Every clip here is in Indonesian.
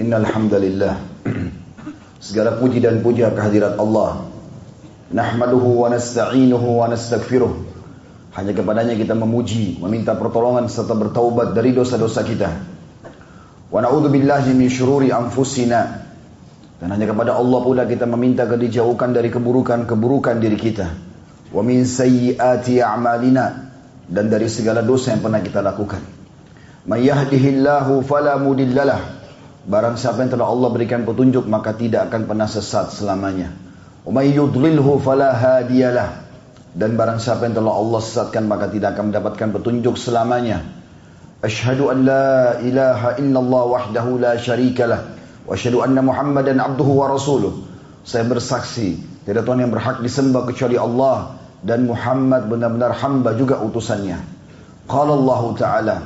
Innal hamdalillah Segala puji dan puja kehadirat Allah Nahmaduhu wa nasta'inuhu wa nastaghfiruh Hanya kepadanya kita memuji, meminta pertolongan serta bertaubat dari dosa-dosa kita. Wa na'udzu billahi min syururi anfusina. Dan hanya kepada Allah pula kita meminta dijauhkan dari keburukan-keburukan diri kita. Wa min sayyiati a'malina dan dari segala dosa yang pernah kita lakukan. May yahdihillahu fala mudhillalah. Barang siapa yang telah Allah berikan petunjuk maka tidak akan pernah sesat selamanya. Wa may yudlilhu fala hadiyalah. Dan barang siapa yang telah Allah sesatkan maka tidak akan mendapatkan petunjuk selamanya. Ashhadu an la ilaha illallah wahdahu la syarikalah. Wa ashhadu anna Muhammadan abduhu wa rasuluh. Saya bersaksi, tidak Tuhan yang berhak disembah kecuali Allah dan Muhammad benar-benar hamba juga utusannya. Qala Allah Ta'ala,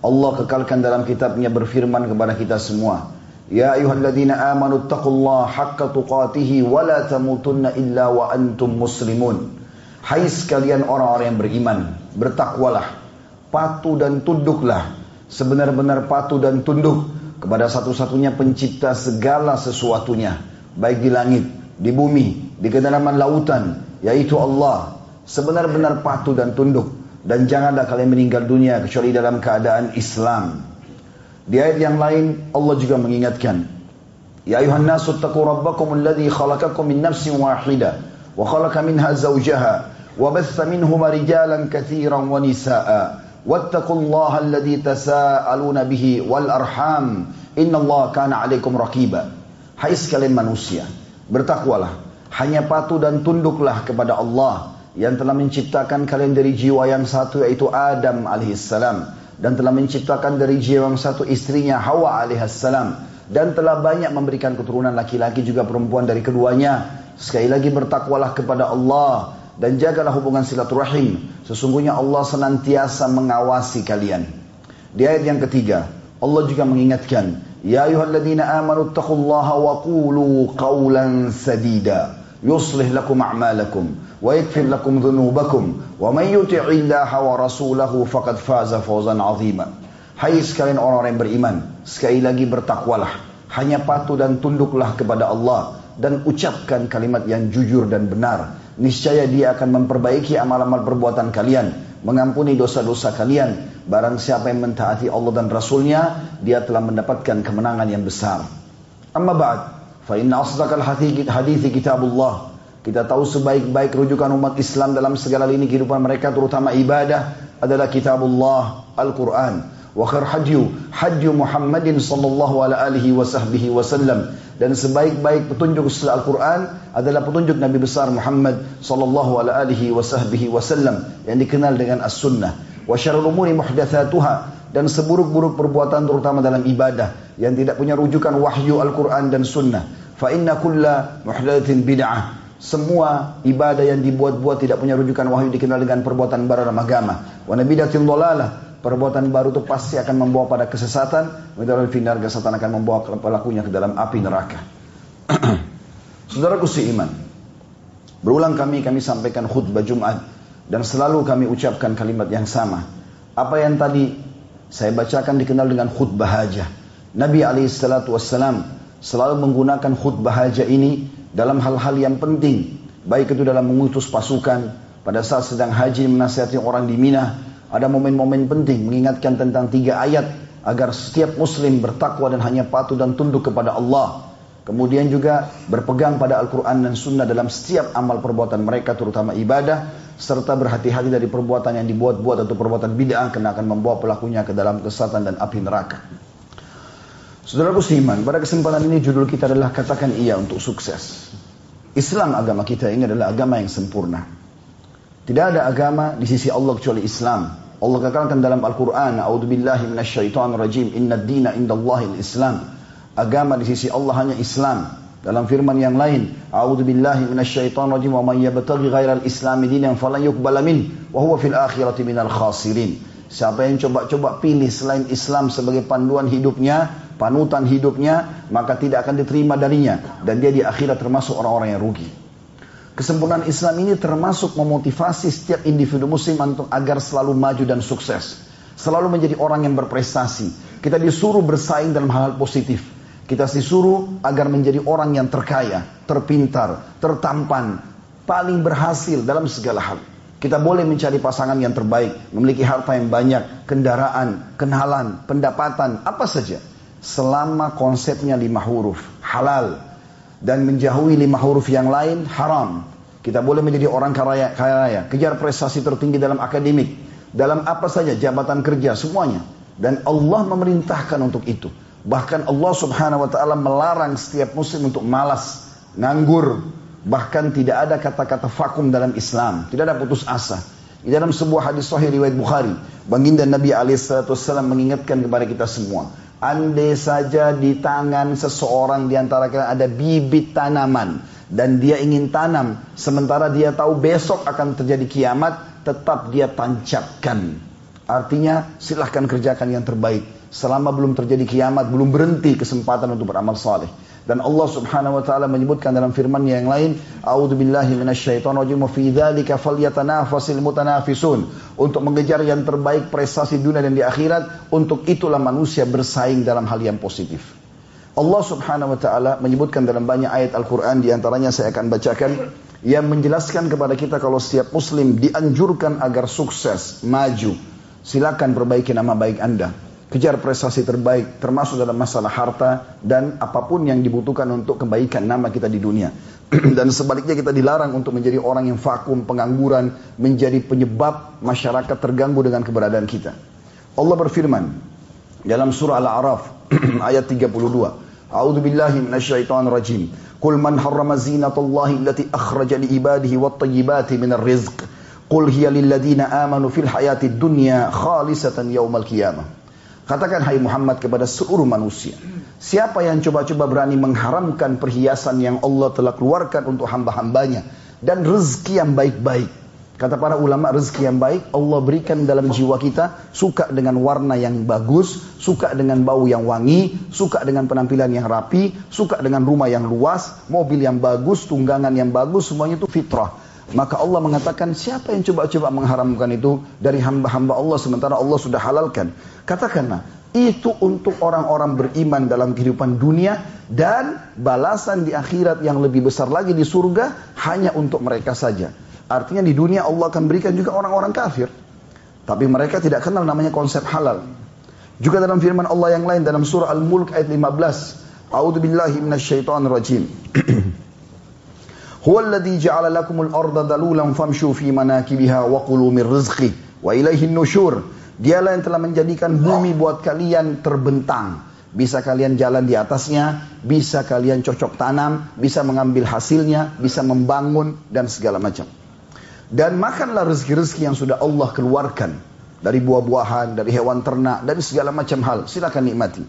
Allah kekalkan dalam kitabnya berfirman kepada kita semua. Ya ayuhalladzina amanu taqullaha haqqa tuqatihi wa la tamutunna illa wa antum muslimun. Hai sekalian orang-orang yang beriman, bertakwalah, patuh dan tunduklah, sebenar-benar patuh dan tunduk kepada satu-satunya pencipta segala sesuatunya, baik di langit, di bumi, di kedalaman lautan, yaitu Allah. Sebenar-benar patuh dan tunduk dan janganlah kalian meninggal dunia kecuali dalam keadaan Islam. Di ayat yang lain Allah juga mengingatkan, Ya ayuhan nasu taqu rabbakum alladhi khalaqakum min nafsin wahidah وخلق منها زوجها وبث منهما رجالا كثيرا ونساء واتقوا الله الذي تساءلون به والأرحام إن الله كان عليكم رقيبا Hai sekalian manusia, bertakwalah, hanya patuh dan tunduklah kepada Allah yang telah menciptakan kalian dari jiwa yang satu yaitu Adam alaihissalam dan telah menciptakan dari jiwa yang satu istrinya Hawa alaihissalam dan telah banyak memberikan keturunan laki-laki juga perempuan dari keduanya Sekali lagi bertakwalah kepada Allah dan jagalah hubungan silaturahim. Sesungguhnya Allah senantiasa mengawasi kalian. Di ayat yang ketiga, Allah juga mengingatkan, Ya ayuhalladzina amanu taqullaha wa qulu qawlan sadida. Yuslih lakum a'malakum lakum dhunubakum wa man yuti'illaha wa rasulahu faqad faza fawzan 'azima. Hai sekalian orang-orang yang beriman, sekali lagi bertakwalah, hanya patuh dan tunduklah kepada Allah dan ucapkan kalimat yang jujur dan benar. Niscaya dia akan memperbaiki amal-amal perbuatan kalian, mengampuni dosa-dosa kalian. Barang siapa yang mentaati Allah dan Rasulnya, dia telah mendapatkan kemenangan yang besar. Amma ba'd, fa inna asdaqal hadithi kitabullah. Kita tahu sebaik-baik rujukan umat Islam dalam segala lini kehidupan mereka, terutama ibadah, adalah kitabullah, Al-Quran. Wa khair hadyu, hadyu Muhammadin sallallahu alaihi wa sahbihi wasallam dan sebaik-baik petunjuk setelah Al-Quran adalah petunjuk Nabi besar Muhammad sallallahu alaihi wasallam yang dikenal dengan As-Sunnah. Wa syarrul umuri muhdatsatuha dan seburuk-buruk perbuatan terutama dalam ibadah yang tidak punya rujukan wahyu Al-Quran dan Sunnah. Fa inna kulla muhdatsin bid'ah. Semua ibadah yang dibuat-buat tidak punya rujukan wahyu dikenal dengan perbuatan baru dalam agama. Wa nabidatin dhalalah perbuatan baru itu pasti akan membawa pada kesesatan, dalam final kesesatan akan membawa pelakunya ke dalam api neraka. Saudaraku si iman, berulang kami kami sampaikan khutbah Jumat dan selalu kami ucapkan kalimat yang sama. Apa yang tadi saya bacakan dikenal dengan khutbah hajah. Nabi alaihissalatu wassalam selalu menggunakan khutbah hajah ini dalam hal-hal yang penting. Baik itu dalam mengutus pasukan, pada saat sedang haji menasihati orang di Mina, ada momen-momen penting mengingatkan tentang tiga ayat agar setiap muslim bertakwa dan hanya patuh dan tunduk kepada Allah. Kemudian juga berpegang pada Al-Quran dan Sunnah dalam setiap amal perbuatan mereka terutama ibadah. Serta berhati-hati dari perbuatan yang dibuat-buat atau perbuatan bid'ah karena akan membawa pelakunya ke dalam kesatan dan api neraka. Saudara Musliman, pada kesempatan ini judul kita adalah katakan iya untuk sukses. Islam agama kita ini adalah agama yang sempurna. Tidak ada agama di sisi Allah kecuali Islam. Allah katakan dalam Al-Quran, A'udzubillahi minasyaitonirrajim, Inna dina indallahil Islam. Agama di sisi Allah hanya Islam. Dalam firman yang lain, A'udzubillahi minasyaitonirrajim, Wa man yabtaghi ghairal islami dinan falan yuqbala min, wa huwa fil akhirati minal khasirin. Siapa yang coba-coba pilih selain Islam sebagai panduan hidupnya, panutan hidupnya, maka tidak akan diterima darinya. Dan dia di akhirat termasuk orang-orang yang rugi. Kesempurnaan Islam ini termasuk memotivasi setiap individu muslim untuk agar selalu maju dan sukses. Selalu menjadi orang yang berprestasi. Kita disuruh bersaing dalam hal, -hal positif. Kita disuruh agar menjadi orang yang terkaya, terpintar, tertampan, paling berhasil dalam segala hal. Kita boleh mencari pasangan yang terbaik, memiliki harta yang banyak, kendaraan, kenalan, pendapatan, apa saja. Selama konsepnya lima huruf, halal. Dan menjauhi lima huruf yang lain, haram. Kita boleh menjadi orang kaya raya, kejar prestasi tertinggi dalam akademik, dalam apa saja, jabatan kerja, semuanya. Dan Allah memerintahkan untuk itu. Bahkan Allah subhanahu wa ta'ala melarang setiap muslim untuk malas, nganggur. Bahkan tidak ada kata-kata vakum dalam Islam. Tidak ada putus asa. Di dalam sebuah hadis sahih riwayat Bukhari, baginda Nabi alaihissalam mengingatkan kepada kita semua, andai saja di tangan seseorang di antara kalian ada bibit tanaman dan dia ingin tanam, sementara dia tahu besok akan terjadi kiamat, tetap dia tancapkan. Artinya silahkan kerjakan yang terbaik. Selama belum terjadi kiamat, belum berhenti kesempatan untuk beramal saleh. Dan Allah Subhanahu wa taala menyebutkan dalam firman yang lain, "A'udzu billahi minasyaitonir rajim wa fi dzalika falyatanafasil mutanafisun." Untuk mengejar yang terbaik prestasi dunia dan di akhirat, untuk itulah manusia bersaing dalam hal yang positif. Allah Subhanahu wa taala menyebutkan dalam banyak ayat Al-Qur'an di antaranya saya akan bacakan yang menjelaskan kepada kita kalau setiap muslim dianjurkan agar sukses, maju. Silakan perbaiki nama baik Anda kejar prestasi terbaik termasuk dalam masalah harta dan apa pun yang dibutuhkan untuk kebaikan nama kita di dunia. dan sebaliknya kita dilarang untuk menjadi orang yang vakum, pengangguran, menjadi penyebab masyarakat terganggu dengan keberadaan kita. Allah berfirman dalam surah Al-A'raf ayat 32. A'udzu billahi minasyaitonir rajim. Qul man harrama zinatallahi allati akhraja li ibadihi wat tayyibati minar rizq. Qul hiya lil ladzina amanu fil hayatid dunya khalisatan yaumal qiyamah. Katakan hai Muhammad kepada seluruh manusia. Siapa yang coba-coba berani mengharamkan perhiasan yang Allah telah keluarkan untuk hamba-hambanya. Dan rezeki yang baik-baik. Kata para ulama rezeki yang baik Allah berikan dalam jiwa kita. Suka dengan warna yang bagus. Suka dengan bau yang wangi. Suka dengan penampilan yang rapi. Suka dengan rumah yang luas. Mobil yang bagus. Tunggangan yang bagus. Semuanya itu fitrah. Maka Allah mengatakan siapa yang coba-coba mengharamkan itu dari hamba-hamba Allah sementara Allah sudah halalkan. Katakanlah, itu untuk orang-orang beriman dalam kehidupan dunia dan balasan di akhirat yang lebih besar lagi di surga hanya untuk mereka saja. Artinya di dunia Allah akan berikan juga orang-orang kafir. Tapi mereka tidak kenal namanya konsep halal. Juga dalam firman Allah yang lain dalam surah Al-Mulk ayat 15. A'udzu billahi minasyaitonir rajim. Huwa alladhi ja'ala lakumul arda dalulan famshu fi manakibiha wa kulu min rizqi wa ilaihin nushur. Dialah yang telah menjadikan bumi buat kalian terbentang. Bisa kalian jalan di atasnya, bisa kalian cocok tanam, bisa mengambil hasilnya, bisa membangun dan segala macam. Dan makanlah rezeki-rezeki yang sudah Allah keluarkan dari buah-buahan, dari hewan ternak, dari segala macam hal. Silakan nikmati.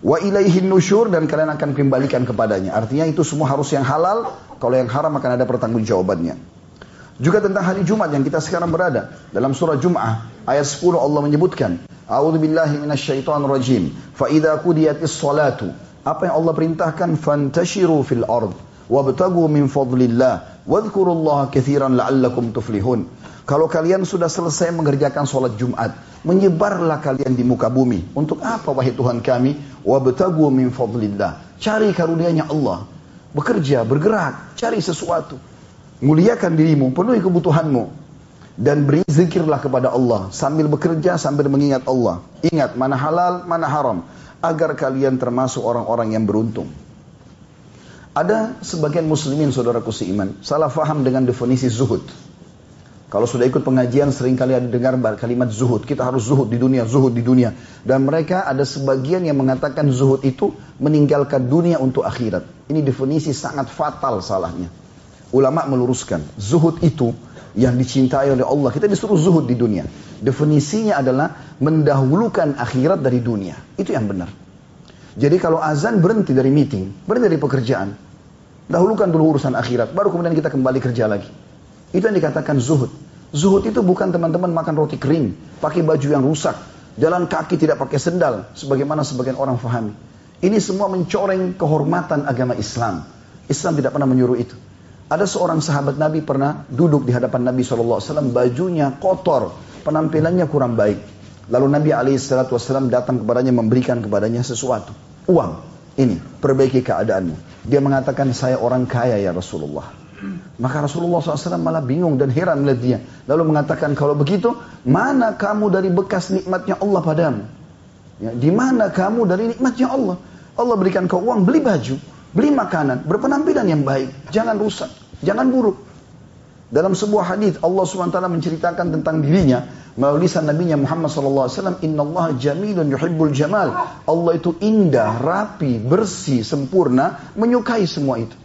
Wa ilaihin nusyur dan kalian akan kembalikan kepadanya. Artinya itu semua harus yang halal, kalau yang haram akan ada pertanggungjawabannya. Juga tentang hari Jumat yang kita sekarang berada. Dalam surah Jum'ah ayat 10 Allah menyebutkan, A'udzu billahi minasyaitonir rajim. Fa idza qudiyatis salatu, apa yang Allah perintahkan fantashiru fil ard wabtagu min fadlillah wadhkurullaha katsiran la'allakum tuflihun. Kalau kalian sudah selesai mengerjakan sholat Jumat, menyebarlah kalian di muka bumi. Untuk apa wahai Tuhan kami? Wabtagu min fadlillah. Cari karunia-Nya Allah. Bekerja, bergerak, cari sesuatu. Muliakan dirimu, penuhi kebutuhanmu. Dan beri zikirlah kepada Allah. Sambil bekerja, sambil mengingat Allah. Ingat mana halal, mana haram. Agar kalian termasuk orang-orang yang beruntung. Ada sebagian muslimin saudaraku seiman. Salah faham dengan definisi zuhud. Kalau sudah ikut pengajian sering kali ada dengar kalimat zuhud. Kita harus zuhud di dunia, zuhud di dunia. Dan mereka ada sebagian yang mengatakan zuhud itu meninggalkan dunia untuk akhirat. Ini definisi sangat fatal salahnya. Ulama meluruskan, zuhud itu yang dicintai oleh Allah. Kita disuruh zuhud di dunia. Definisinya adalah mendahulukan akhirat dari dunia. Itu yang benar. Jadi kalau azan berhenti dari meeting, berhenti dari pekerjaan. Dahulukan dulu urusan akhirat, baru kemudian kita kembali kerja lagi. Itu yang dikatakan zuhud. Zuhud itu bukan teman-teman makan roti kering, pakai baju yang rusak, jalan kaki tidak pakai sendal, sebagaimana sebagian orang fahami. Ini semua mencoreng kehormatan agama Islam. Islam tidak pernah menyuruh itu. Ada seorang sahabat Nabi pernah duduk di hadapan Nabi SAW, bajunya kotor, penampilannya kurang baik. Lalu Nabi SAW datang kepadanya memberikan kepadanya sesuatu, uang. ini, perbaiki keadaanmu. Dia mengatakan, saya orang kaya ya Rasulullah. Maka Rasulullah SAW malah bingung dan heran melihat dia. Lalu mengatakan, kalau begitu, mana kamu dari bekas nikmatnya Allah padamu? Ya, di mana kamu dari nikmatnya Allah? Allah berikan kau uang, beli baju, beli makanan, berpenampilan yang baik. Jangan rusak, jangan buruk. Dalam sebuah hadis Allah SWT menceritakan tentang dirinya melalui lisan Nabi Muhammad SAW, Inna Allah jamilun yuhibbul jamal. Allah itu indah, rapi, bersih, sempurna, menyukai semua itu.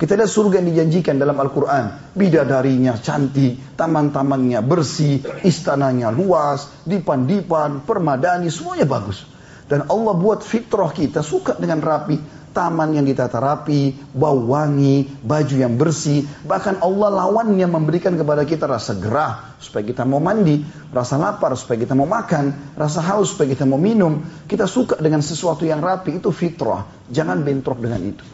Kita lihat surga yang dijanjikan dalam Al-Quran. Bidadarinya cantik, taman-tamannya bersih, istananya luas, dipan-dipan, permadani, semuanya bagus. Dan Allah buat fitrah kita suka dengan rapi, taman yang ditata rapi, bau wangi, baju yang bersih. Bahkan Allah lawannya memberikan kepada kita rasa gerah supaya kita mau mandi, rasa lapar supaya kita mau makan, rasa haus supaya kita mau minum. Kita suka dengan sesuatu yang rapi, itu fitrah. Jangan bentrok dengan itu.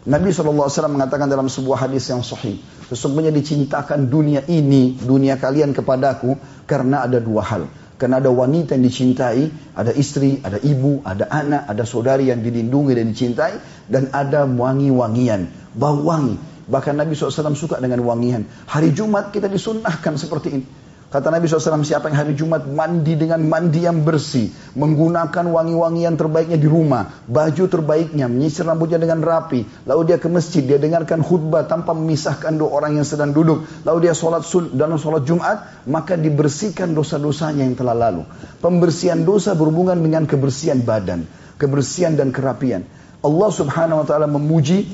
Nabi SAW mengatakan dalam sebuah hadis yang sahih, sesungguhnya dicintakan dunia ini, dunia kalian kepadaku, karena ada dua hal. Karena ada wanita yang dicintai, ada istri, ada ibu, ada anak, ada saudari yang dilindungi dan dicintai, dan ada wangi-wangian, bau wangi. Bahkan Nabi SAW suka dengan wangian. Hari Jumat kita disunnahkan seperti ini. Kata Nabi SAW, siapa yang hari Jumat mandi dengan mandi yang bersih, menggunakan wangi-wangian terbaiknya di rumah, baju terbaiknya, menyisir rambutnya dengan rapi, lalu dia ke masjid, dia dengarkan khutbah tanpa memisahkan dua orang yang sedang duduk, lalu dia sholat sun dalam sholat Jumat, maka dibersihkan dosa-dosanya yang telah lalu. Pembersihan dosa berhubungan dengan kebersihan badan, kebersihan dan kerapian. Allah Subhanahu wa taala memuji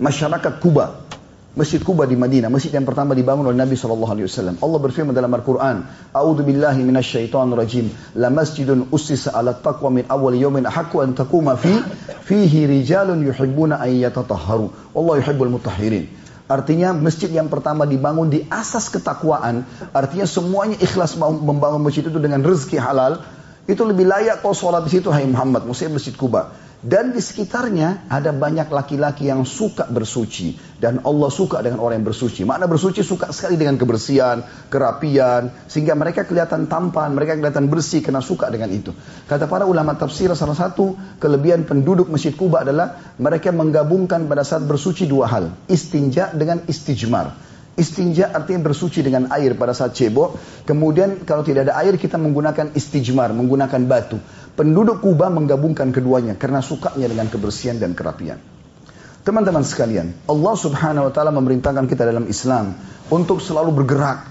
masyarakat Kuba Masjid Kuba di Madinah, masjid yang pertama dibangun oleh Nabi Shallallahu Alaihi Wasallam. Allah berfirman dalam Al-Quran, "A'udzu billahi minasyaitonir rajim. La masjidun ussisa 'ala taqwa min awwal yawmin ahaqqu an taquma fi fihi rijalun yuhibbuna an yatatahharu. Wallahu yuhibbul mutahhirin." Artinya masjid yang pertama dibangun di asas ketakwaan, artinya semuanya ikhlas membangun masjid itu dengan rezeki halal, itu lebih layak kau sholat di situ hai Muhammad, maksudnya masjid Kuba. Dan di sekitarnya ada banyak laki-laki yang suka bersuci. Dan Allah suka dengan orang yang bersuci. Makna bersuci suka sekali dengan kebersihan, kerapian. Sehingga mereka kelihatan tampan, mereka kelihatan bersih karena suka dengan itu. Kata para ulama tafsir salah satu kelebihan penduduk Masjid Kuba adalah mereka menggabungkan pada saat bersuci dua hal. Istinja dengan istijmar. Istinja artinya bersuci dengan air pada saat cebok. Kemudian kalau tidak ada air kita menggunakan istijmar, menggunakan batu. Penduduk Kuba menggabungkan keduanya karena sukanya dengan kebersihan dan kerapian. Teman-teman sekalian, Allah Subhanahu wa taala memerintahkan kita dalam Islam untuk selalu bergerak,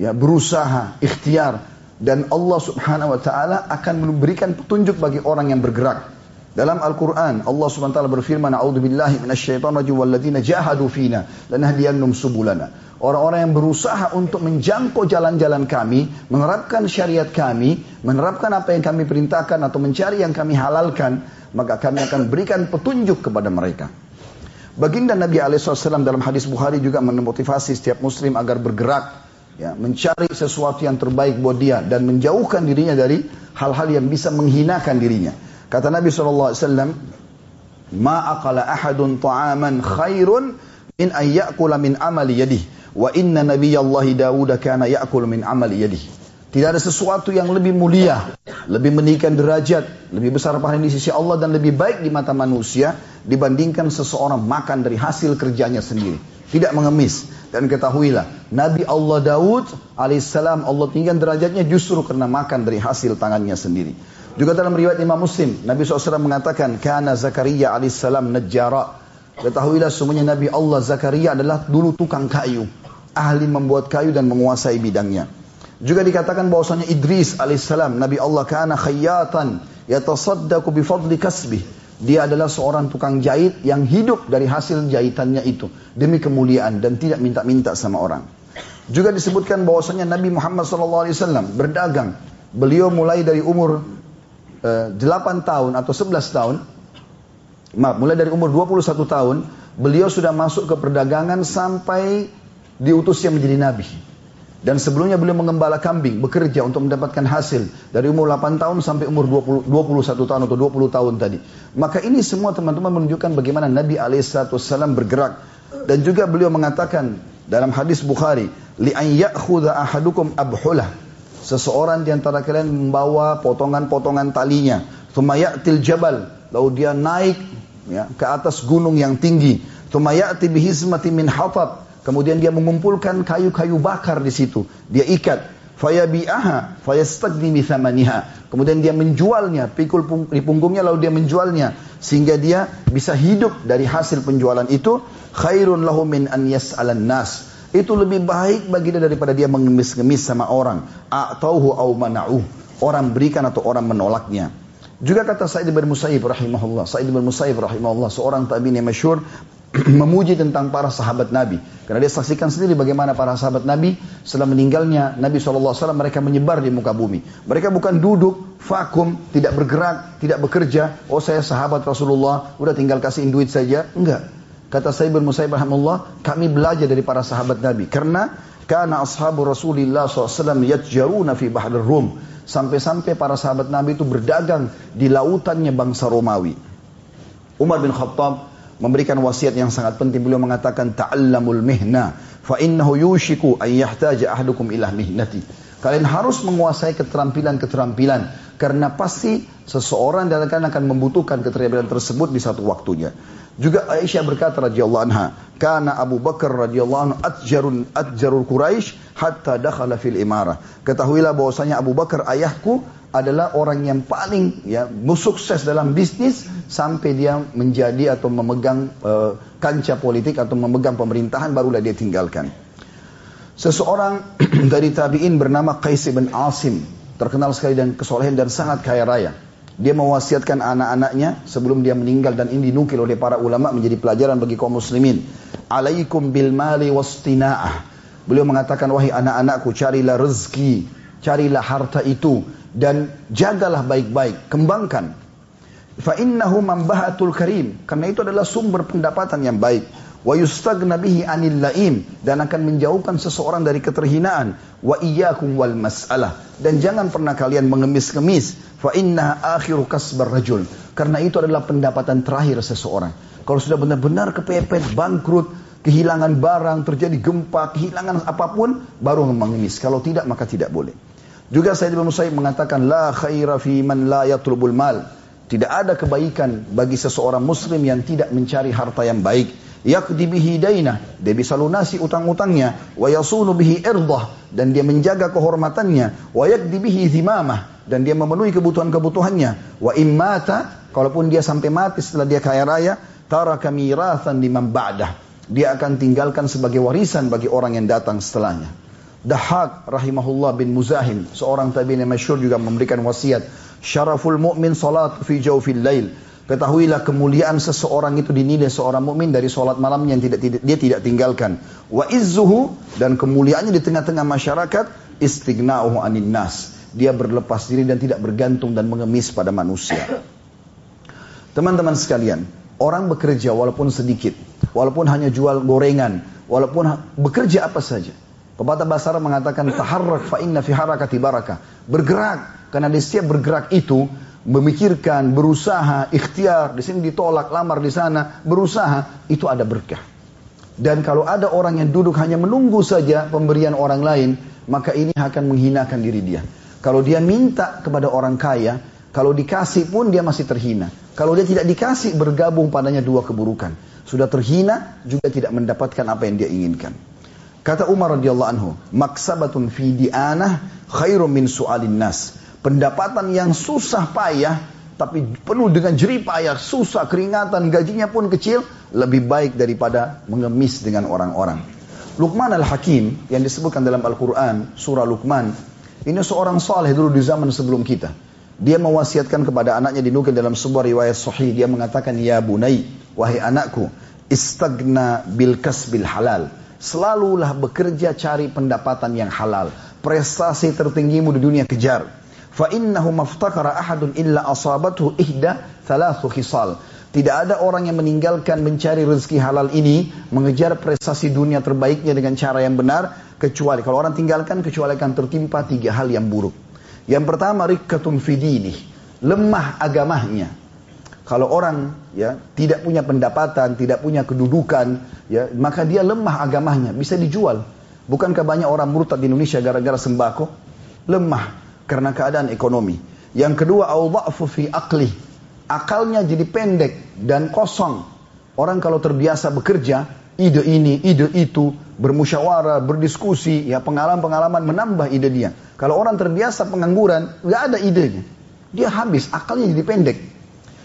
ya, berusaha, ikhtiar dan Allah Subhanahu wa taala akan memberikan petunjuk bagi orang yang bergerak. Dalam Al-Quran, Allah SWT berfirman, A'udhu billahi minasyaitan rajim walladzina jahadu fina, lanahdiyannum subulana. Orang-orang yang berusaha untuk menjangkau jalan-jalan kami, menerapkan syariat kami, menerapkan apa yang kami perintahkan atau mencari yang kami halalkan, maka kami akan berikan petunjuk kepada mereka. Baginda Nabi SAW dalam hadis Bukhari juga memotivasi setiap muslim agar bergerak, ya, mencari sesuatu yang terbaik buat dia dan menjauhkan dirinya dari hal-hal yang bisa menghinakan dirinya. Kata Nabi SAW, Ma aqala ahadun ta'aman khairun min an ya'kula min amali yadih. Wa inna nabiyallahi Dawud kana ya'kul min amali yadih. Tidak ada sesuatu yang lebih mulia, lebih meninggikan derajat, lebih besar pahala di sisi Allah dan lebih baik di mata manusia dibandingkan seseorang makan dari hasil kerjanya sendiri. Tidak mengemis. Dan ketahuilah, Nabi Allah Daud alaihissalam Allah tinggikan derajatnya justru karena makan dari hasil tangannya sendiri. Juga dalam riwayat Imam Muslim, Nabi SAW mengatakan, Kana Zakaria alaihissalam najjara. Ketahuilah semuanya Nabi Allah Zakaria adalah dulu tukang kayu. Ahli membuat kayu dan menguasai bidangnya. Juga dikatakan bahwasanya Idris alaihissalam, Nabi Allah kana khayyatan yatasaddaqu bifadli kasbih. Dia adalah seorang tukang jahit yang hidup dari hasil jahitannya itu demi kemuliaan dan tidak minta-minta sama orang. Juga disebutkan bahwasanya Nabi Muhammad SAW berdagang. Beliau mulai dari umur 8 eh, tahun atau 11 tahun, maaf, mulai dari umur 21 tahun, beliau sudah masuk ke perdagangan sampai diutusnya menjadi nabi. Dan sebelumnya beliau mengembala kambing, bekerja untuk mendapatkan hasil dari umur 8 tahun sampai umur 20, 21 tahun atau 20 tahun tadi. Maka ini semua teman-teman menunjukkan bagaimana Nabi Alaihissalam bergerak. Dan juga beliau mengatakan dalam hadis Bukhari, li an ya'khudha ahadukum abhulah Seseorang di antara kalian membawa potongan-potongan talinya. Thumma ya'til jabal. lalu dia naik ya, ke atas gunung yang tinggi. Tumayati bihizmati min hatab. Kemudian dia mengumpulkan kayu-kayu bakar di situ. Dia ikat. Fayabi'aha fayastagni mithamaniha. Kemudian dia menjualnya, pikul di punggungnya lalu dia menjualnya sehingga dia bisa hidup dari hasil penjualan itu khairun lahu min an yas'alan nas itu lebih baik bagi dia daripada dia mengemis-ngemis sama orang. A'tauhu au mana'uh. Orang berikan atau orang menolaknya. Juga kata Sa'id bin Musayyib rahimahullah. Sa'id bin Musayyib rahimahullah. Seorang tabi'in yang masyur. memuji tentang para sahabat Nabi. Karena dia saksikan sendiri bagaimana para sahabat Nabi setelah meninggalnya Nabi SAW mereka menyebar di muka bumi. Mereka bukan duduk, vakum, tidak bergerak, tidak bekerja. Oh saya sahabat Rasulullah, udah tinggal kasihin duit saja. Enggak. Kata Sayyid bin Musayyib rahimahullah, kami belajar dari para sahabat Nabi. Karena karena ashabu Rasulullah SAW yatjaruna fi bahar Rum. Sampai-sampai para sahabat Nabi itu berdagang di lautannya bangsa Romawi. Umar bin Khattab memberikan wasiat yang sangat penting. Beliau mengatakan, Ta'allamul mihna, fa innahu yushiku an yahtaja ahdukum ilah mihnati. Kalian harus menguasai keterampilan-keterampilan. Karena pasti seseorang dan akan membutuhkan keterampilan tersebut di satu waktunya. Juga Aisyah berkata radhiyallahu anha, "Kana Abu Bakar radhiyallahu anhu atjarun atjarul Quraisy hatta dakhala fil imarah." Ketahuilah bahwasanya Abu Bakar ayahku adalah orang yang paling ya sukses dalam bisnis sampai dia menjadi atau memegang uh, kancah politik atau memegang pemerintahan barulah dia tinggalkan. Seseorang dari tabi'in bernama Qais bin Asim terkenal sekali dan kesolehan dan sangat kaya raya. Dia mewasiatkan anak-anaknya sebelum dia meninggal dan ini dinukil oleh para ulama menjadi pelajaran bagi kaum muslimin. Alaikum bil mali wastina'ah. Beliau mengatakan wahai anak-anakku carilah rezeki, carilah harta itu dan jagalah baik-baik, kembangkan. Fa mambahatul karim. Karena itu adalah sumber pendapatan yang baik wa yustagna bihi anil laim dan akan menjauhkan seseorang dari keterhinaan wa iyyakum wal mas'alah dan jangan pernah kalian mengemis-ngemis fa inna akhiru kasbar rajul. Karena itu adalah pendapatan terakhir seseorang. Kalau sudah benar-benar kepepet bangkrut kehilangan barang terjadi gempa kehilangan apa pun baru mengemis kalau tidak maka tidak boleh. Juga Sayyid bin Musayyib mengatakan la khaira fi man la yatlubul mal. Tidak ada kebaikan bagi seseorang muslim yang tidak mencari harta yang baik. Yakdi bihi dainah. Dia bisa lunasi utang-utangnya. Wa yasunu bihi irdah dan dia menjaga kehormatannya. Wa yakdi bihi zimamah dan dia memenuhi kebutuhan-kebutuhannya. Wa immata kalaupun dia sampai mati setelah dia kaya raya taraka mirathan liman ba'dah. Dia akan tinggalkan sebagai warisan bagi orang yang datang setelahnya. Dahak rahimahullah bin Muzahim seorang tabi'in yang masyhur juga memberikan wasiat. Syaraful mu'min salat fi jawfil lail. Ketahuilah kemuliaan seseorang itu dinilai seorang mukmin dari sholat malam yang tidak, tidak dia tidak tinggalkan. Wa izzuhu dan kemuliaannya di tengah-tengah masyarakat istighna'uhu anin nas. Dia berlepas diri dan tidak bergantung dan mengemis pada manusia. Teman-teman sekalian, orang bekerja walaupun sedikit, walaupun hanya jual gorengan, walaupun bekerja apa saja. Pepatah bahasa Arab mengatakan taharrak fa inna fi harakati barakah. Bergerak karena di setiap bergerak itu memikirkan, berusaha, ikhtiar, di sini ditolak, lamar di sana, berusaha, itu ada berkah. Dan kalau ada orang yang duduk hanya menunggu saja pemberian orang lain, maka ini akan menghinakan diri dia. Kalau dia minta kepada orang kaya, kalau dikasih pun dia masih terhina. Kalau dia tidak dikasih, bergabung padanya dua keburukan. Sudah terhina, juga tidak mendapatkan apa yang dia inginkan. Kata Umar radhiyallahu anhu, maksabatun fi di'anah khairum min su'alin nas pendapatan yang susah payah, tapi penuh dengan jerih payah, susah, keringatan, gajinya pun kecil, lebih baik daripada mengemis dengan orang-orang. Luqman al-Hakim yang disebutkan dalam Al-Quran, surah Luqman, ini seorang saleh dulu di zaman sebelum kita. Dia mewasiatkan kepada anaknya dinukil dalam sebuah riwayat sahih. Dia mengatakan, Ya bunai, wahai anakku, istagna bil kasbil halal. Selalulah bekerja cari pendapatan yang halal. Prestasi tertinggimu di dunia kejar fa innahu maftakara ahadun illa asabathu ihda thalathu khisal. Tidak ada orang yang meninggalkan mencari rezeki halal ini, mengejar prestasi dunia terbaiknya dengan cara yang benar, kecuali kalau orang tinggalkan kecuali akan tertimpa tiga hal yang buruk. Yang pertama rikkatun fidini, lemah agamanya. Kalau orang ya tidak punya pendapatan, tidak punya kedudukan, ya maka dia lemah agamanya, bisa dijual. Bukankah banyak orang murtad di Indonesia gara-gara sembako? Lemah karena keadaan ekonomi. Yang kedua, au fi aqli. Akalnya jadi pendek dan kosong. Orang kalau terbiasa bekerja, ide ini, ide itu, bermusyawarah, berdiskusi, ya pengalaman-pengalaman menambah ide dia. Kalau orang terbiasa pengangguran, nggak ada idenya. Dia habis, akalnya jadi pendek.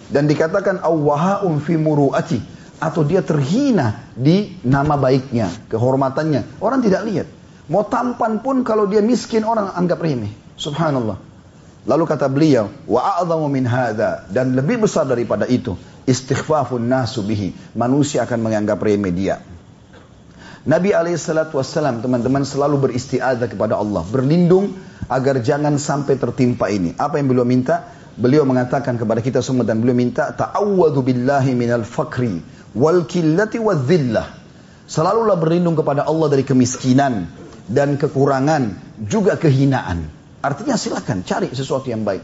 Dan dikatakan awwahaun fi muru'ati atau dia terhina di nama baiknya, kehormatannya. Orang tidak lihat. Mau tampan pun kalau dia miskin orang anggap remeh. Subhanallah. Lalu kata beliau, wa a'zamu min dan lebih besar daripada itu, istighfafun nasu bihi. Manusia akan menganggap remeh dia. Nabi alaihissalatu wassalam teman-teman selalu beristiadah kepada Allah, berlindung agar jangan sampai tertimpa ini. Apa yang beliau minta? Beliau mengatakan kepada kita semua dan beliau minta ta'awwadu billahi minal fakri wal killati dhillah. Selalulah berlindung kepada Allah dari kemiskinan dan kekurangan, juga kehinaan. Artinya silakan cari sesuatu yang baik.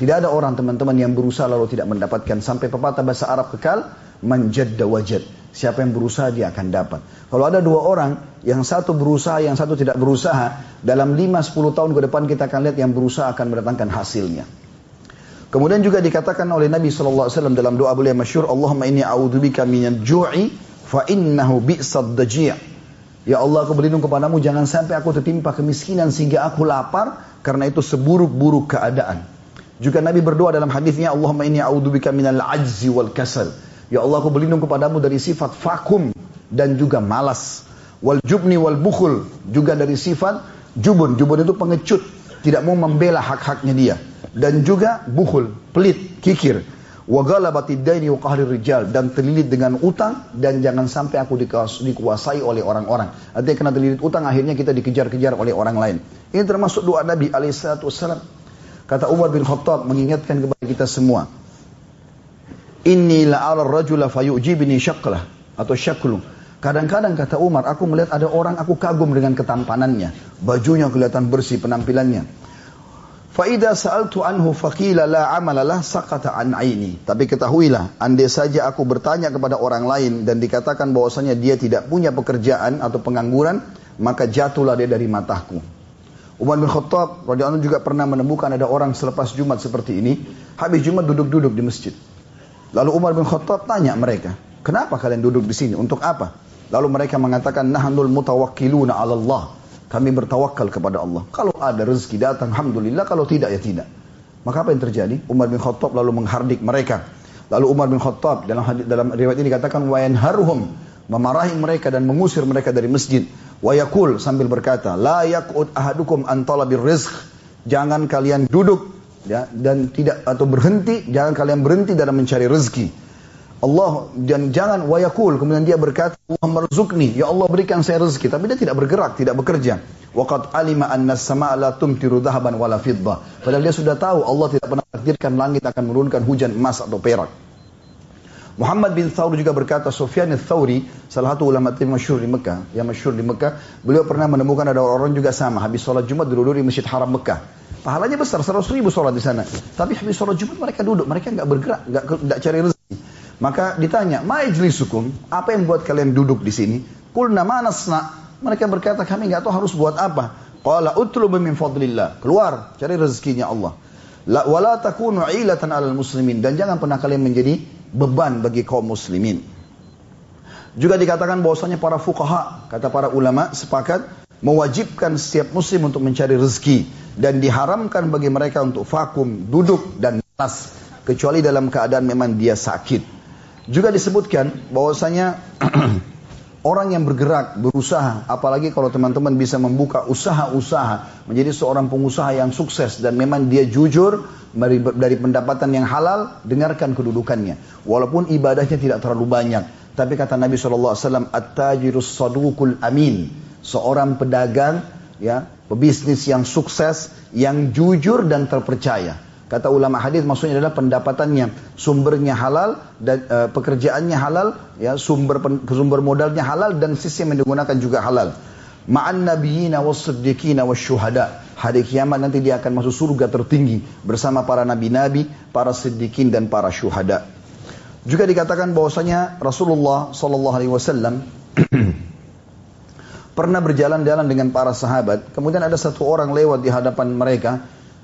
Tidak ada orang teman-teman yang berusaha lalu tidak mendapatkan. Sampai pepatah bahasa Arab kekal, manjadda wajad. Siapa yang berusaha dia akan dapat. Kalau ada dua orang, yang satu berusaha, yang satu tidak berusaha, dalam 5-10 tahun ke depan kita akan lihat yang berusaha akan mendatangkan hasilnya. Kemudian juga dikatakan oleh Nabi SAW dalam doa beliau masyur, Allahumma inni a'udzubika minal ju'i fa innahu bi'sad daji' Ya Allah aku berlindung kepadamu jangan sampai aku tertimpa kemiskinan sehingga aku lapar karena itu seburuk-buruk keadaan. Juga Nabi berdoa dalam hadisnya Allahumma inni a'udzubika minal ajzi wal kasal. Ya Allah aku berlindung kepadamu dari sifat vakum dan juga malas. Wal jubni wal bukhul juga dari sifat jubun. Jubun itu pengecut, tidak mau membela hak-haknya dia. Dan juga bukhul, pelit, kikir. Wa ghalabati daini wa rijal dan terlilit dengan utang dan jangan sampai aku dikuasai oleh orang-orang. Artinya kena terlilit utang akhirnya kita dikejar-kejar oleh orang lain. Ini termasuk doa Nabi wassalam. Kata Umar bin Khattab mengingatkan kepada kita semua. Inni la'ala rajula fayu'jibni syaklah atau syaklu. Kadang-kadang kata Umar, aku melihat ada orang aku kagum dengan ketampanannya. Bajunya kelihatan bersih, penampilannya. Fa'idha sa'altu anhu faqila la amalalah sakata an aini. Tapi ketahuilah, andai saja aku bertanya kepada orang lain dan dikatakan bahwasanya dia tidak punya pekerjaan atau pengangguran, maka jatuhlah dia dari mataku. Umar bin Khattab radhiyallahu juga pernah menemukan ada orang selepas Jumat seperti ini, habis Jumat duduk-duduk di masjid. Lalu Umar bin Khattab tanya mereka, kenapa kalian duduk di sini? Untuk apa? Lalu mereka mengatakan, nahnul mutawakkiluna ala Allah. Kami bertawakal kepada Allah. Kalau ada rezeki datang, Alhamdulillah. Kalau tidak, ya tidak. Maka apa yang terjadi? Umar bin Khattab lalu menghardik mereka. Lalu Umar bin Khattab dalam dalam riwayat ini dikatakan haruhum memarahi mereka dan mengusir mereka dari masjid. Wayakul sambil berkata, la yak'ud ahadukum talabir rizq. Jangan kalian duduk ya dan tidak atau berhenti jangan kalian berhenti dalam mencari rezeki Allah dan jangan wayakul kemudian dia berkata merzukni ya Allah berikan saya rezeki tapi dia tidak bergerak tidak bekerja waqad alima anna samaa la tumtiru dhahaban wala fiddah padahal dia sudah tahu Allah tidak pernah takdirkan langit akan menurunkan hujan emas atau perak Muhammad bin Thawr juga berkata, Sufyan al-Thawri, salah satu ulama yang masyhur di Mekah, yang masyhur di Mekah, beliau pernah menemukan ada orang juga sama, habis sholat Jumat duduk di Masjid Haram Mekah. Pahalanya besar, 100 ribu sholat di sana. Tapi habis sholat Jumat mereka duduk, mereka nggak bergerak, nggak cari rezeki. Maka ditanya, sukum, apa yang buat kalian duduk di sini? Kulna manasna. Mereka berkata, kami nggak tahu harus buat apa. Qala utlubu min fadlillah. Keluar, cari rezekinya Allah. La wala takunu ilatan alal muslimin dan jangan pernah kalian menjadi beban bagi kaum muslimin. Juga dikatakan bahwasanya para fukaha, kata para ulama sepakat mewajibkan setiap muslim untuk mencari rezeki dan diharamkan bagi mereka untuk vakum, duduk dan nas kecuali dalam keadaan memang dia sakit. Juga disebutkan bahwasanya orang yang bergerak, berusaha, apalagi kalau teman-teman bisa membuka usaha-usaha menjadi seorang pengusaha yang sukses dan memang dia jujur, dari pendapatan yang halal, dengarkan kedudukannya. Walaupun ibadahnya tidak terlalu banyak. Tapi kata Nabi SAW, At-tajirus sadukul amin. Seorang pedagang, ya, pebisnis yang sukses, yang jujur dan terpercaya. Kata ulama hadis maksudnya adalah pendapatannya, sumbernya halal dan e, pekerjaannya halal, ya, sumber sumber modalnya halal dan sistem yang digunakan juga halal. Ma'an nabiyina was siddiqina was syuhada. Hari kiamat nanti dia akan masuk surga tertinggi bersama para nabi-nabi, para siddiqin dan para syuhada. Juga dikatakan bahwasanya Rasulullah sallallahu alaihi wasallam pernah berjalan-jalan dengan para sahabat. Kemudian ada satu orang lewat di hadapan mereka.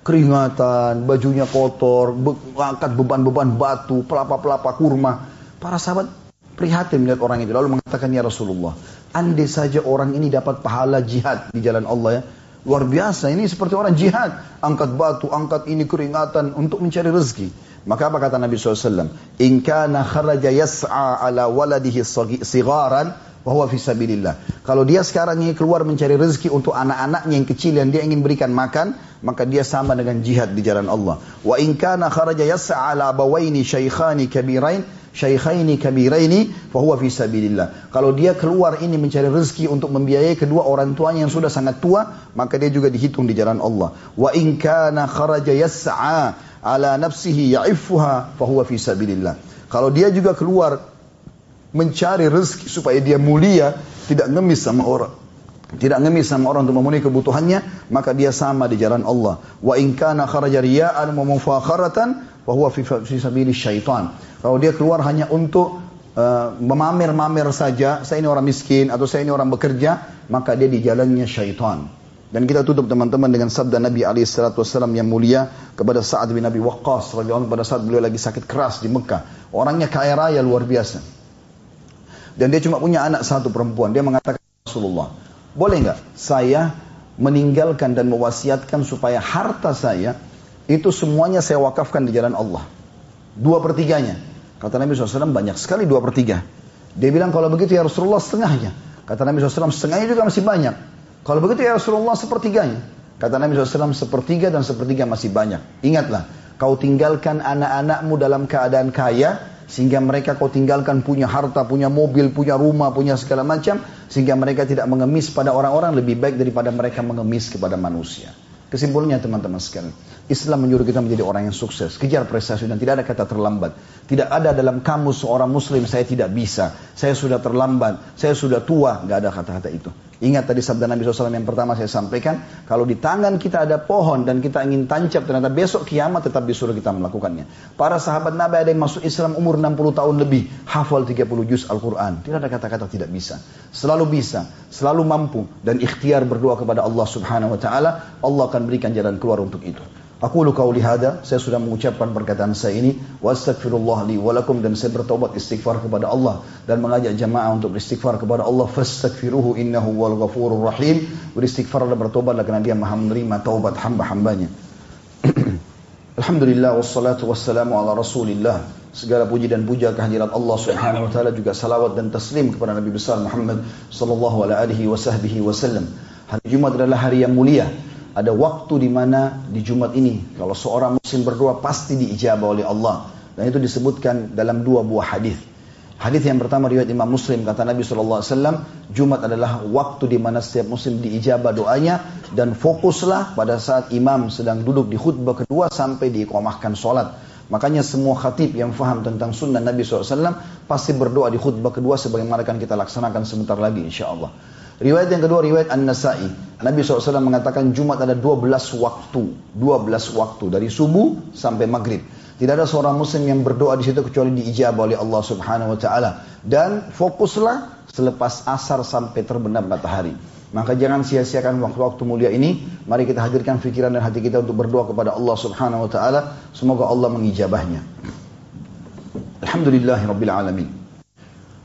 Keringatan, bajunya kotor, angkat beban-beban batu, pelapa-pelapa kurma. Para sahabat prihatin melihat orang itu lalu mengatakan ya Rasulullah, andai saja orang ini dapat pahala jihad di jalan Allah ya. Luar biasa, ini seperti orang jihad. Angkat batu, angkat ini keringatan untuk mencari rezeki. Maka apa kata Nabi SAW? In kana kharaja yas'a ala waladihi sigaran, bahwa fisabilillah. Kalau dia sekarang ingin keluar mencari rezeki untuk anak-anaknya yang kecil yang dia ingin berikan makan, maka dia sama dengan jihad di jalan Allah. Wa in kana kharaja yas'a ala syaikhani kabirain, syaikhaini kabiraini fahuwa fi sabilillah. Kalau dia keluar ini mencari rezeki untuk membiayai kedua orang tuanya yang sudah sangat tua, maka dia juga dihitung di jalan Allah. Wa in kana kharaja yas'a ala nafsihi ya'iffuha fahuwa fi sabilillah. Kalau dia juga keluar mencari rezeki supaya dia mulia, tidak ngemis sama orang. Tidak ngemis sama orang untuk memenuhi kebutuhannya, maka dia sama di jalan Allah. Wa in kana kharaja riya'an wa mufakharatan wa huwa fi sabili syaitan. Kalau dia keluar hanya untuk uh, memamer-mamer saja, saya ini orang miskin atau saya ini orang bekerja, maka dia di jalannya syaitan. Dan kita tutup teman-teman dengan sabda Nabi Ali Wasallam yang mulia kepada Sa'ad bin Abi Waqqas radhiyallahu pada saat beliau lagi sakit keras di Mekah. Orangnya kaya raya luar biasa. Dan dia cuma punya anak satu perempuan. Dia mengatakan Rasulullah, boleh nggak saya meninggalkan dan mewasiatkan supaya harta saya itu semuanya saya wakafkan di jalan Allah. Dua pertiganya. Kata Nabi SAW banyak sekali dua pertiga. Dia bilang kalau begitu ya Rasulullah setengahnya. Kata Nabi SAW setengahnya juga masih banyak. Kalau begitu ya Rasulullah sepertiganya. Kata Nabi SAW sepertiga dan sepertiga masih banyak. Ingatlah, kau tinggalkan anak-anakmu dalam keadaan kaya, sehingga mereka kau tinggalkan punya harta, punya mobil, punya rumah, punya segala macam sehingga mereka tidak mengemis pada orang-orang lebih baik daripada mereka mengemis kepada manusia. Kesimpulannya teman-teman sekalian, Islam menyuruh kita menjadi orang yang sukses, kejar prestasi dan tidak ada kata terlambat. Tidak ada dalam kamus seorang muslim saya tidak bisa, saya sudah terlambat, saya sudah tua, nggak ada kata-kata itu. Ingat tadi sabda Nabi SAW yang pertama saya sampaikan, kalau di tangan kita ada pohon dan kita ingin tancap, ternyata besok kiamat tetap disuruh kita melakukannya. Para sahabat Nabi ada yang masuk Islam umur 60 tahun lebih, hafal 30 juz Al-Quran. Tidak ada kata-kata tidak bisa. Selalu bisa, selalu mampu, dan ikhtiar berdoa kepada Allah Subhanahu Wa Taala, Allah akan berikan jalan keluar untuk itu. Aku lu kau lihada, saya sudah mengucapkan perkataan saya ini, wa astagfirullah li walakum dan saya bertobat istighfar kepada Allah dan mengajak jamaah untuk beristighfar kepada Allah, fastaghfiruhu innahu wal ghafurur rahim. Beristighfar dan bertobatlah karena Dia Maha menerima taubat hamba-hambanya. Alhamdulillah wassalatu wassalamu ala Rasulillah. Segala puji dan puja kehadirat Allah Subhanahu wa taala juga salawat dan taslim kepada Nabi besar Muhammad sallallahu alaihi wasallam. Hari Jumat adalah hari yang mulia ada waktu di mana di Jumat ini kalau seorang muslim berdoa pasti diijabah oleh Allah dan itu disebutkan dalam dua buah hadis. Hadis yang pertama riwayat Imam Muslim kata Nabi SAW Jumat adalah waktu di mana setiap muslim diijabah doanya dan fokuslah pada saat imam sedang duduk di khutbah kedua sampai diikomahkan sholat. Makanya semua khatib yang faham tentang sunnah Nabi SAW pasti berdoa di khutbah kedua sebagaimana akan kita laksanakan sebentar lagi insya Allah. Riwayat yang kedua riwayat An-Nasai. Nabi SAW mengatakan Jumat ada 12 waktu. 12 waktu dari subuh sampai maghrib. Tidak ada seorang muslim yang berdoa di situ kecuali diijabah oleh Allah Subhanahu wa taala. Dan fokuslah selepas asar sampai terbenam matahari. Maka jangan sia-siakan waktu-waktu mulia ini. Mari kita hadirkan fikiran dan hati kita untuk berdoa kepada Allah Subhanahu wa taala. Semoga Allah mengijabahnya. Alhamdulillahirabbil alamin.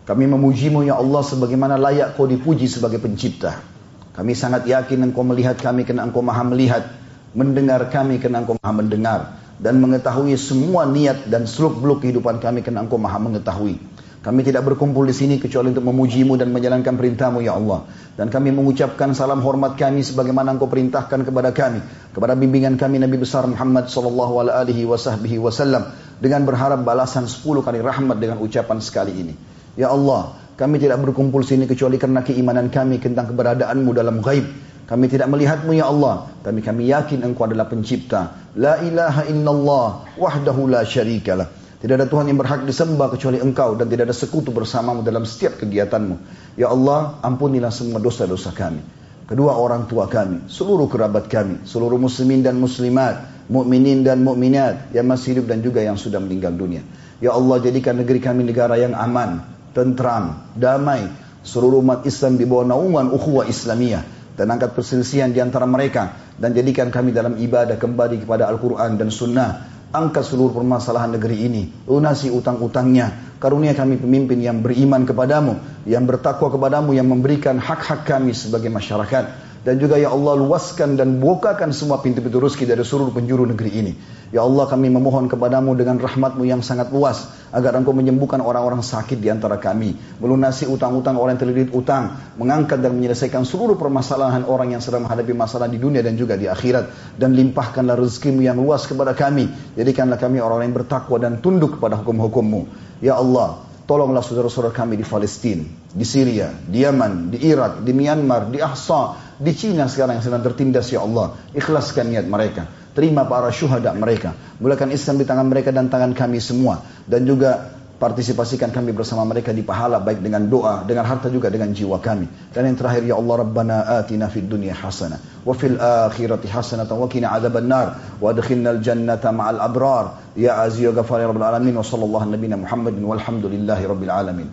Kami memujimu ya Allah sebagaimana layak kau dipuji sebagai pencipta. Kami sangat yakin engkau melihat kami karena engkau maha melihat. Mendengar kami karena engkau maha mendengar. Dan mengetahui semua niat dan seluk beluk kehidupan kami karena engkau maha mengetahui. Kami tidak berkumpul di sini kecuali untuk memujimu dan menjalankan perintahmu ya Allah. Dan kami mengucapkan salam hormat kami sebagaimana engkau perintahkan kepada kami. Kepada bimbingan kami Nabi besar Muhammad sallallahu alaihi wasallam. Dengan berharap balasan 10 kali rahmat dengan ucapan sekali ini. Ya Allah, kami tidak berkumpul sini kecuali karena keimanan kami tentang keberadaanmu dalam gaib. Kami tidak melihatmu ya Allah, tapi kami yakin engkau adalah pencipta. La ilaha illallah wahdahu la syarikalah. Tidak ada Tuhan yang berhak disembah kecuali engkau dan tidak ada sekutu bersamamu dalam setiap kegiatanmu. Ya Allah, ampunilah semua dosa-dosa kami. Kedua orang tua kami, seluruh kerabat kami, seluruh muslimin dan muslimat, mukminin dan mukminat yang masih hidup dan juga yang sudah meninggal dunia. Ya Allah, jadikan negeri kami negara yang aman, tentram, damai. Seluruh umat Islam di bawah naungan ukhuwah Islamiyah dan angkat perselisihan di antara mereka dan jadikan kami dalam ibadah kembali kepada Al-Quran dan Sunnah. Angkat seluruh permasalahan negeri ini, lunasi utang-utangnya, karunia kami pemimpin yang beriman kepadamu, yang bertakwa kepadamu, yang memberikan hak-hak kami sebagai masyarakat. Dan juga ya Allah luaskan dan bukakan semua pintu-pintu rezeki dari seluruh penjuru negeri ini. Ya Allah kami memohon kepadamu dengan rahmatmu yang sangat luas. Agar engkau menyembuhkan orang-orang sakit di antara kami. Melunasi utang-utang orang yang terlilit utang. Mengangkat dan menyelesaikan seluruh permasalahan orang yang sedang menghadapi masalah di dunia dan juga di akhirat. Dan limpahkanlah rezekimu yang luas kepada kami. Jadikanlah kami orang-orang yang bertakwa dan tunduk kepada hukum-hukummu. Ya Allah, Tolonglah saudara-saudara kami di Palestina, di Syria, di Yaman, di Irak, di Myanmar, di Ahsa, di Cina sekarang yang sedang tertindas ya Allah. Ikhlaskan niat mereka. Terima para syuhada mereka. Mulakan Islam di tangan mereka dan tangan kami semua. Dan juga partisipasikan kami bersama mereka di pahala baik dengan doa, dengan harta juga dengan jiwa kami. Dan yang terakhir ya Allah Rabbana atina fid dunya hasanah wa fil akhirati hasanah wa qina adzaban nar wa adkhilna al jannata ma'al abrar ya aziz ya ghafar ya rabbal alamin wa sallallahu nabiyana Muhammadin walhamdulillahi rabbil alamin.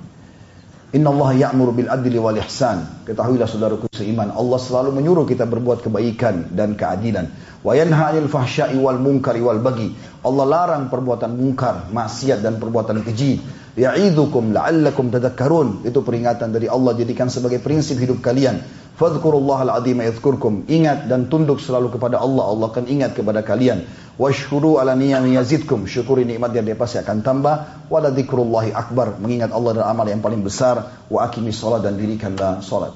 Inna Allah ya'muru bil adli wal ihsan. Ketahuilah saudaraku seiman, Allah selalu menyuruh kita berbuat kebaikan dan keadilan. Wa yanha 'anil fahsya'i wal munkari wal bagi. Allah larang perbuatan mungkar, maksiat dan perbuatan keji. Ya'idzukum la'allakum tadhakkarun. Itu peringatan dari Allah jadikan sebagai prinsip hidup kalian. Fadhkurullaha al-azim yadhkurkum. Ingat dan tunduk selalu kepada Allah. Allah akan ingat kepada kalian. Washkuru ala niyami yazidkum. Syukuri nikmat yang dia akan tambah. Wala dzikrullahi akbar. Mengingat Allah dan amal yang paling besar. Wa akimi salat dan dirikanlah salat.